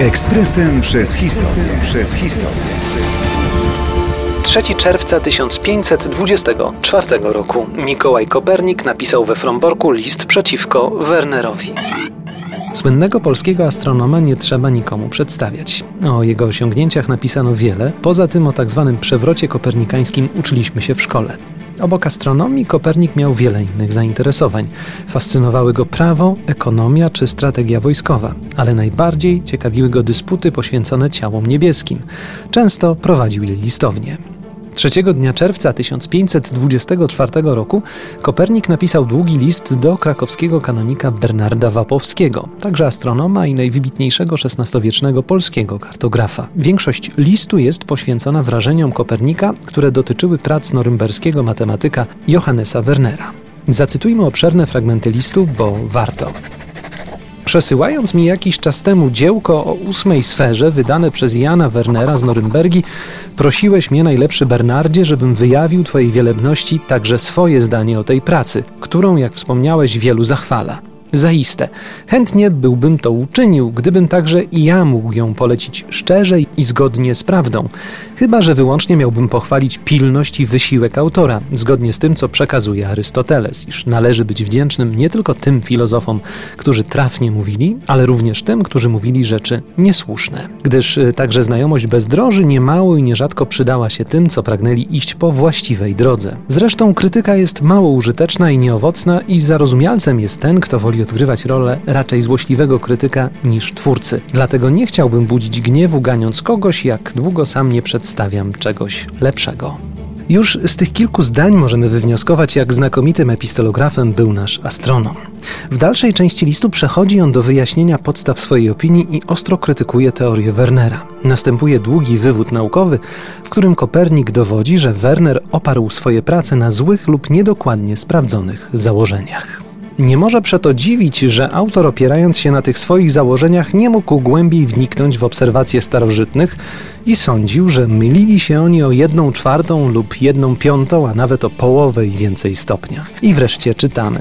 Ekspresem przez historię. Przez historię. 3 czerwca 1524 roku Mikołaj Kopernik napisał we Fromborku list przeciwko Wernerowi. Słynnego polskiego astronoma nie trzeba nikomu przedstawiać. O jego osiągnięciach napisano wiele, poza tym o tzw. Tak przewrocie kopernikańskim uczyliśmy się w szkole. Obok astronomii Kopernik miał wiele innych zainteresowań. Fascynowały go prawo, ekonomia czy strategia wojskowa, ale najbardziej ciekawiły go dysputy poświęcone ciałom niebieskim. Często prowadził je listownie. Trzeciego dnia czerwca 1524 roku Kopernik napisał długi list do krakowskiego kanonika Bernarda Wapowskiego, także astronoma i najwybitniejszego XVI-wiecznego polskiego kartografa. Większość listu jest poświęcona wrażeniom Kopernika, które dotyczyły prac norymberskiego matematyka Johannesa Wernera. Zacytujmy obszerne fragmenty listu, bo warto. Przesyłając mi jakiś czas temu dziełko o ósmej sferze wydane przez Jana Wernera z Norymbergi, prosiłeś mnie, najlepszy Bernardzie, żebym wyjawił Twojej wielebności także swoje zdanie o tej pracy, którą, jak wspomniałeś, wielu zachwala. Zaiste, chętnie byłbym to uczynił, gdybym także i ja mógł ją polecić szczerze i zgodnie z prawdą. Chyba, że wyłącznie miałbym pochwalić pilność i wysiłek autora, zgodnie z tym, co przekazuje Arystoteles, iż należy być wdzięcznym nie tylko tym filozofom, którzy trafnie mówili, ale również tym, którzy mówili rzeczy niesłuszne. Gdyż y, także znajomość bezdroży niemało i nierzadko przydała się tym, co pragnęli iść po właściwej drodze. Zresztą krytyka jest mało użyteczna i nieowocna i zarozumialcem jest ten, kto woli odgrywać rolę raczej złośliwego krytyka niż twórcy. Dlatego nie chciałbym budzić gniewu, ganiąc kogoś, jak długo sam nie przedstawiam czegoś lepszego. Już z tych kilku zdań możemy wywnioskować, jak znakomitym epistolografem był nasz astronom. W dalszej części listu przechodzi on do wyjaśnienia podstaw swojej opinii i ostro krytykuje teorię Wernera. Następuje długi wywód naukowy, w którym Kopernik dowodzi, że Werner oparł swoje prace na złych lub niedokładnie sprawdzonych założeniach. Nie może przeto dziwić, że autor opierając się na tych swoich założeniach nie mógł głębiej wniknąć w obserwacje starożytnych i sądził, że mylili się oni o jedną czwartą lub jedną piątą, a nawet o połowę i więcej stopnia. I wreszcie czytamy.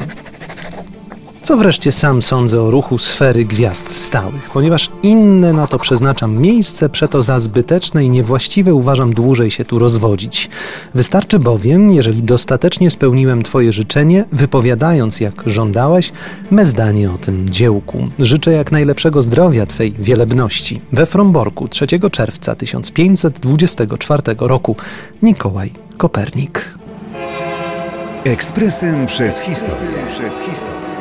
Co wreszcie sam sądzę o ruchu sfery gwiazd stałych, ponieważ inne na to przeznaczam miejsce, przeto za zbyteczne i niewłaściwe uważam dłużej się tu rozwodzić. Wystarczy bowiem, jeżeli dostatecznie spełniłem Twoje życzenie, wypowiadając jak żądałeś, me zdanie o tym dziełku. Życzę jak najlepszego zdrowia Twej wielebności. We Fromborku 3 czerwca 1524 roku Mikołaj Kopernik. Ekspresem przez historię. Przez historię.